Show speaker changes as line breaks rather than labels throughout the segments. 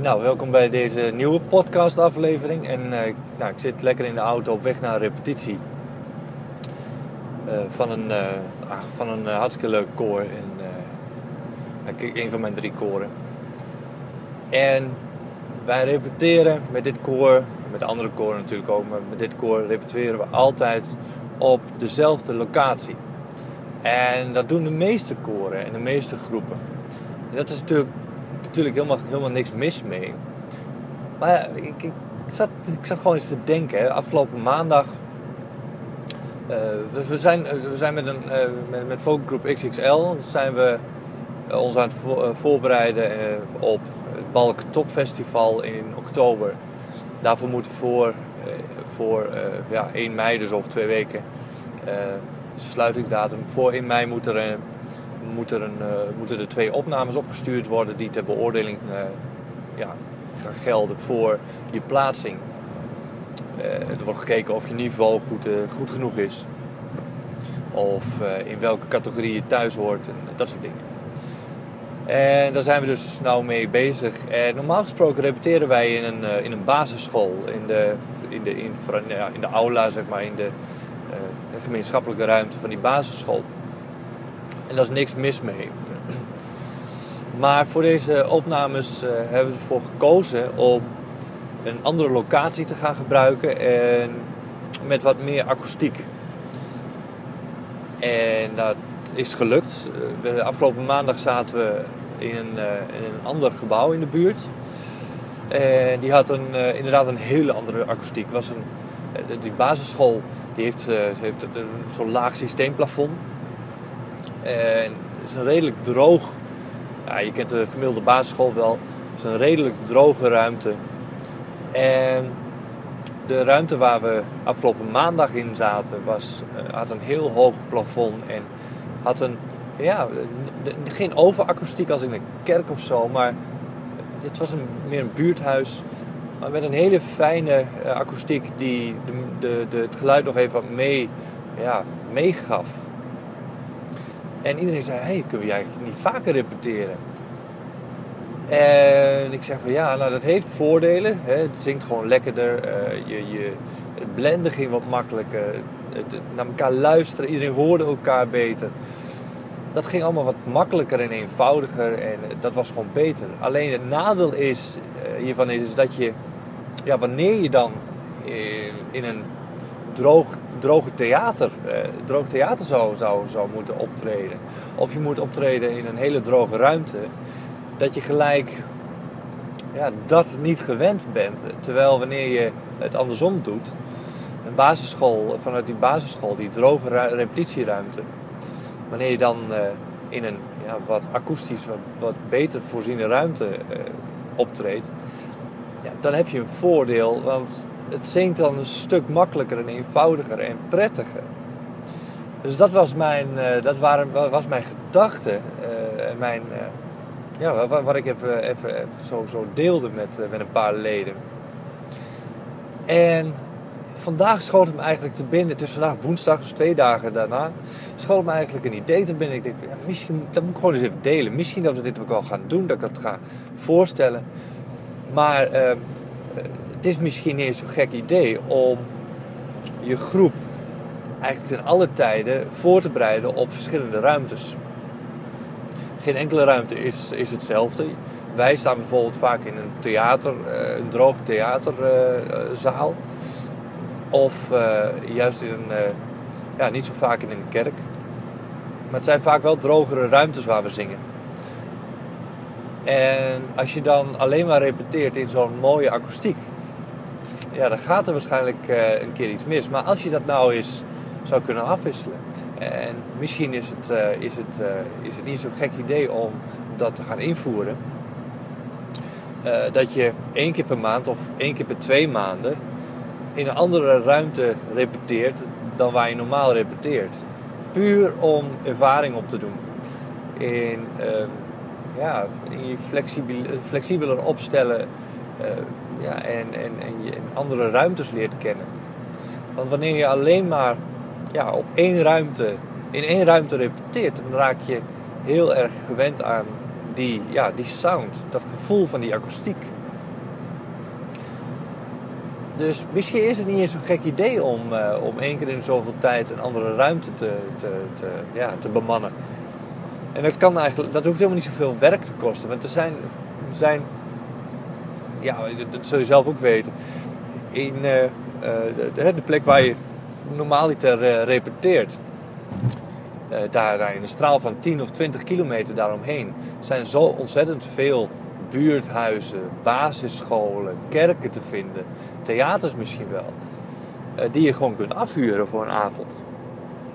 Nou, welkom bij deze nieuwe podcastaflevering. En uh, nou, ik zit lekker in de auto op weg naar een repetitie. Uh, van een, uh, van een hartstikke leuk koor. En, een van mijn drie koren. En wij repeteren met dit koor, met andere koren natuurlijk ook, maar met dit koor repeteren we altijd op dezelfde locatie. En dat doen de meeste koren en de meeste groepen. En dat is natuurlijk, natuurlijk helemaal, helemaal niks mis mee. Maar ik, ik, zat, ik zat gewoon eens te denken. Afgelopen maandag. Uh, we, zijn, we zijn met, een, uh, met, Focusgroep XXL zijn we ons aan het voorbereiden op het Balk Top Festival in oktober. Daarvoor moeten we voor, voor ja, 1 mei, dus over twee weken, sluitingsdatum. Voor 1 mei moet er, een, moet er een, uh, moeten er twee opnames opgestuurd worden die ter beoordeling uh, ja, gaan gelden voor je plaatsing. Uh, er wordt gekeken of je niveau goed, goed genoeg is. Of in welke categorie je thuis hoort en dat soort dingen. En daar zijn we dus nou mee bezig. En normaal gesproken repeteren wij in een, in een basisschool. In de, in, de, in, in de aula, zeg maar, in de gemeenschappelijke ruimte van die basisschool. En daar is niks mis mee. Maar voor deze opnames uh, hebben we ervoor gekozen om een andere locatie te gaan gebruiken en met wat meer akoestiek. En dat is gelukt. Uh, afgelopen maandag zaten we in een, uh, in een ander gebouw in de buurt. En die had een, inderdaad een hele andere akoestiek. Was een, die basisschool die heeft, heeft zo'n laag systeemplafond. En het is een redelijk droog. Ja, je kent de gemiddelde basisschool wel. Het is een redelijk droge ruimte. En de ruimte waar we afgelopen maandag in zaten was, uh, had een heel hoog plafond en had een, ja, geen overakoestiek als in een kerk of zo, maar het was een, meer een buurthuis maar met een hele fijne uh, akoestiek die de, de, de, het geluid nog even mee, ja, meegaf. En iedereen zei, hey, kunnen we eigenlijk niet vaker repeteren? En ik zeg van ja, nou dat heeft voordelen. Hè. Het zingt gewoon lekkerder. Uh, je, je, het blenden ging wat makkelijker. Het, naar elkaar luisteren. Iedereen hoorde elkaar beter. Dat ging allemaal wat makkelijker en eenvoudiger. En dat was gewoon beter. Alleen het nadeel is, uh, hiervan is dat je ja, wanneer je dan in een droog, droge theater, eh, droog theater zou, zou, zou moeten optreden, of je moet optreden in een hele droge ruimte, dat je gelijk ja, dat niet gewend bent. Terwijl wanneer je het andersom doet, een basisschool, vanuit die basisschool, die droge repetitieruimte, wanneer je dan uh, in een ja, wat akoestisch, wat, beter voorziene ruimte uh, optreedt, ja, dan heb je een voordeel, want het zingt dan een stuk makkelijker en eenvoudiger en prettiger. Dus dat was mijn, uh, dat waren, was mijn gedachte, uh, mijn, uh, ja, wat, wat, ik even, even, even, zo, zo deelde met, met een paar leden. En vandaag schoot het me eigenlijk te binnen, is vandaag woensdag, dus twee dagen daarna, schoot me eigenlijk een idee te binnen. Ik ja, misschien, dat moet ik gewoon eens even delen. Misschien dat we dit ook wel gaan doen, dat ik dat ga voorstellen. Maar uh, het is misschien niet zo'n gek idee om je groep eigenlijk ten alle tijden voor te bereiden op verschillende ruimtes. Geen enkele ruimte is, is hetzelfde. Wij staan bijvoorbeeld vaak in een theater, uh, een droog theaterzaal. Uh, of uh, juist in een, ja, niet zo vaak in een kerk. Maar het zijn vaak wel drogere ruimtes waar we zingen. En als je dan alleen maar repeteert in zo'n mooie akoestiek, ja, dan gaat er waarschijnlijk uh, een keer iets mis. Maar als je dat nou eens zou kunnen afwisselen. En misschien is het, uh, is het, uh, is het niet zo'n gek idee om dat te gaan invoeren. dat je één keer per maand of één keer per twee maanden in een andere ruimte repeteert dan waar je normaal repeteert. Puur om ervaring op te doen. In ehm, ja, je flexibeler opstellen ja, en, en, en je andere ruimtes leert kennen. Want wanneer je alleen maar ja, op één ruimte, in één ruimte repeteert, dan raak je heel erg gewend aan die, ja, die sound, dat gevoel van die akoestiek. Dus misschien is het niet eens zo'n gek idee om, uh, om één keer in zoveel tijd een andere ruimte te, te, te, ja, te bemannen. En dat, kan eigenlijk, dat hoeft helemaal niet zoveel werk te kosten. Want er zijn, zijn ja, dat zul je zelf ook weten. In uh, de, de, plek waar je normaaliter uh, repeteert, daar, daar in een straal van 10 of 20 kilometer daaromheen, zijn zo ontzettend veel buurthuizen, basisscholen, kerken te vinden, theaters misschien wel, die je gewoon kunt afhuren voor een avond.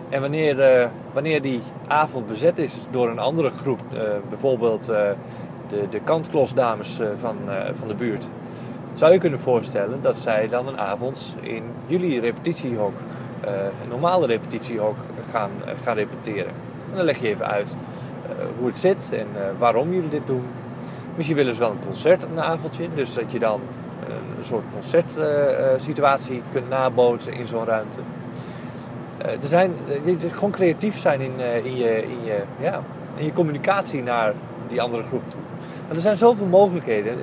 En wanneer, wanneer die avond bezet is door een andere groep, bijvoorbeeld de, de kantklosdames eh, van, eh, van de buurt, zou je kunnen voorstellen dat zij dan een avond in jullie repetitiehok, uh, een normale repetitiehok, gaan, gaan repeteren. En dan leg je even uit hoe het zit en waarom jullie dit doen. Misschien willen ze wel een concert een avondje, dus dat je dan een soort concertsituatie kunt nabootsen in zo'n ruimte. er zijn, gewoon creatief zijn in, in, je, in, je, ja, in je communicatie naar die andere groep toe. Maar er zijn zoveel mogelijkheden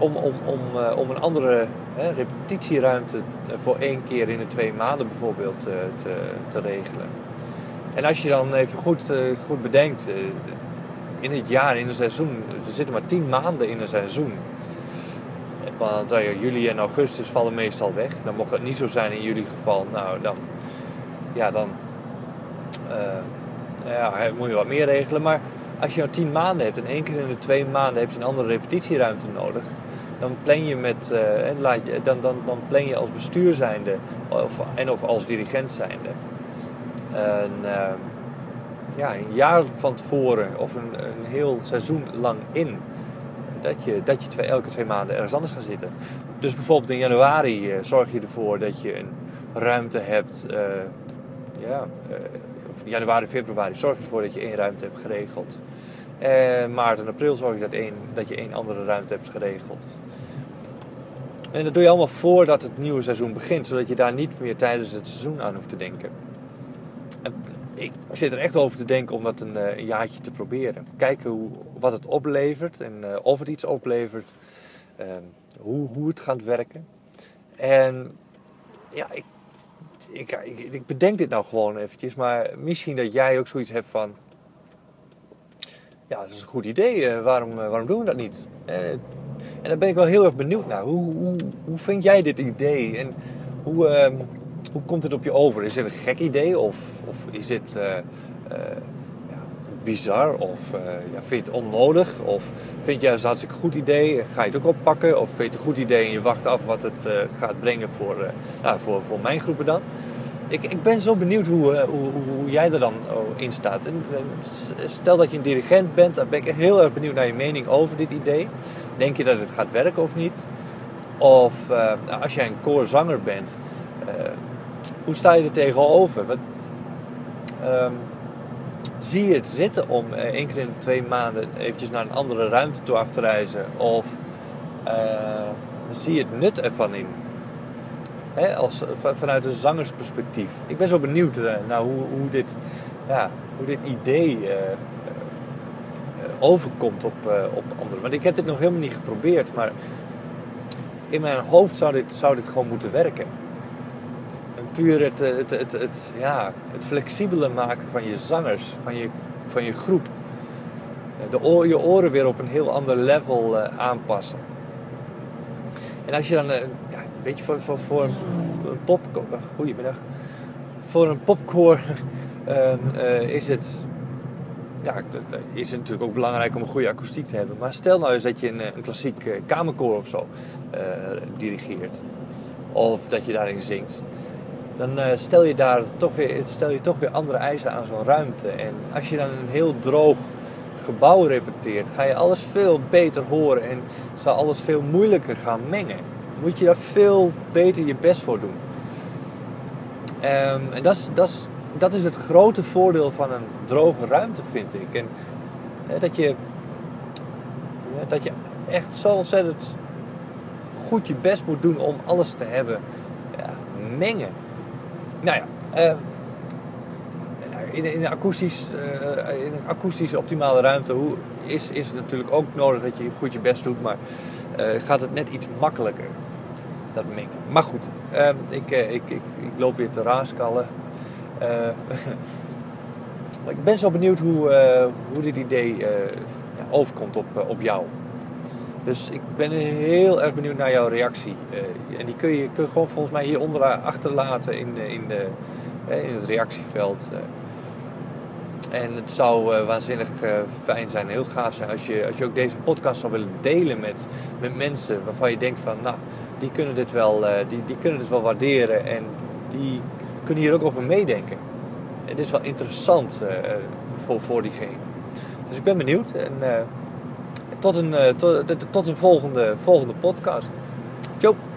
om, om, om, eh, om een andere hè, repetitieruimte voor één keer in de twee maanden bijvoorbeeld te, eh, te, te regelen. En als je dan even goed, eh, goed bedenkt, in het jaar, in een seizoen, er zitten maar tien maanden in een seizoen. Want juli en augustus vallen meestal weg. Dan mocht dat niet zo zijn in jullie geval. Nou, dan, ja, dan ja, moet je wat meer regelen. Maar als je nou tien maanden hebt en één keer in de twee maanden heb je een andere repetitieruimte nodig, dan plan je met, uh, dan, dan, dan plan je als bestuur zijnde of, en of als dirigent zijnde een, uh, ja, een jaar van tevoren of een, een heel seizoen lang in dat je, dat je twee, elke twee maanden ergens anders gaat zitten. Dus bijvoorbeeld in januari uh, zorg je ervoor dat je een ruimte hebt. Ja, januari, februari zorg je ervoor dat je één ruimte hebt geregeld. En maart en april zorg je dat, één, dat je één andere ruimte hebt geregeld. En dat doe je allemaal voordat het nieuwe seizoen begint, zodat je daar niet meer tijdens het seizoen aan hoeft te denken. En ik zit er echt over te denken om dat een, eh, een jaartje te proberen. Kijken hoe, wat het oplevert en uh, of het iets oplevert. Hoe, hoe het gaat werken. En ja, ik, ik, ik, ik bedenk dit nou gewoon eventjes. Maar misschien dat jij ook zoiets hebt van ja, dat is een goed idee. Eh, waarom, eh, waarom doen we dat niet? Eh, en daar ben ik wel heel erg benieuwd naar. Hoe, hoe, hoe vind jij dit idee? En hoe, ehm, hoe komt het op je over? Is het een gek idee? Of, of is dit bizar? Of ja, vind je het onnodig? Of vind je het een hartstikke goed idee? Ga je het ook oppakken? Of vind je het een goed idee en je wacht af wat het gaat brengen voor, nou, voor, voor mijn groepen dan? ik, ik ben zo benieuwd hoe, eh, hoe, hoe jij er dan oh, in staat. En, stel dat je een dirigent bent, dan ben ik heel erg benieuwd naar je mening over dit idee. Denk je dat het gaat werken of niet? Of uh, als jij een koorzanger bent, uh, hoe sta je er tegenover? Wat, um, zie je het zitten om uh, één keer in twee maanden eventjes naar een andere ruimte toe af te reizen? Of zie je het nut ervan in? Hè, als, vanuit een zangersperspectief. Ik ben zo benieuwd uh, naar hoe, hoe, dit, ja, hoe dit idee overkomt op, op anderen. Want ik heb dit nog helemaal niet geprobeerd, maar in mijn hoofd zou dit, zou dit gewoon moeten werken. En puur het, het, het, het, ja, het flexibele maken van je zangers, van je, van je groep. De oor, je oren weer op een heel ander level aanpassen. En als je dan weet je, voor, voor, voor een pop... Goedemiddag. Voor een popcore uh, is het... Ja, is het natuurlijk ook belangrijk om een goede akoestiek te hebben. Maar stel nou eens dat je een, een klassiek kamerkoor of zo dirigeert. Of dat je daarin zingt. Dan stel, je daar toch weer, stel je toch weer andere eisen aan zo'n ruimte. En als je dan een heel droog gebouw repeteert, ga je alles veel beter horen en zal alles veel moeilijker gaan mengen moet je daar veel beter je best voor doen. Um, en dat is, dat, dat is het grote voordeel van een droge ruimte, vind ik. En dat, je, dat je echt zo ontzettend goed je best moet doen om alles te hebben ja, mengen. Nou ja, uh, in, in, een akoestisch, uh, in een akoestisch optimale ruimte is, is het natuurlijk ook nodig dat je goed je best doet, maar uh, gaat het net iets makkelijker. dat mengen. Maar goed, ehm, ik, ik, ik, ik, loop weer te raaskallen. ik ben zo benieuwd hoe, hoe dit idee overkomt op, op jou. Dus ik ben heel erg benieuwd naar jouw reactie. en die kun je, kun je gewoon volgens mij hieronder achterlaten in, in, de, in het reactieveld. En het zou waanzinnig fijn zijn, heel gaaf zijn als je, als je ook deze podcast zou willen delen met, met mensen waarvan je denkt van, nou, die kunnen dit wel, die, die kunnen dit wel waarderen en die kunnen hier ook over meedenken. En dit is wel interessant voor, voor diegene. Dus ik ben benieuwd en tot een, tot, tot een volgende, volgende podcast. Ciao!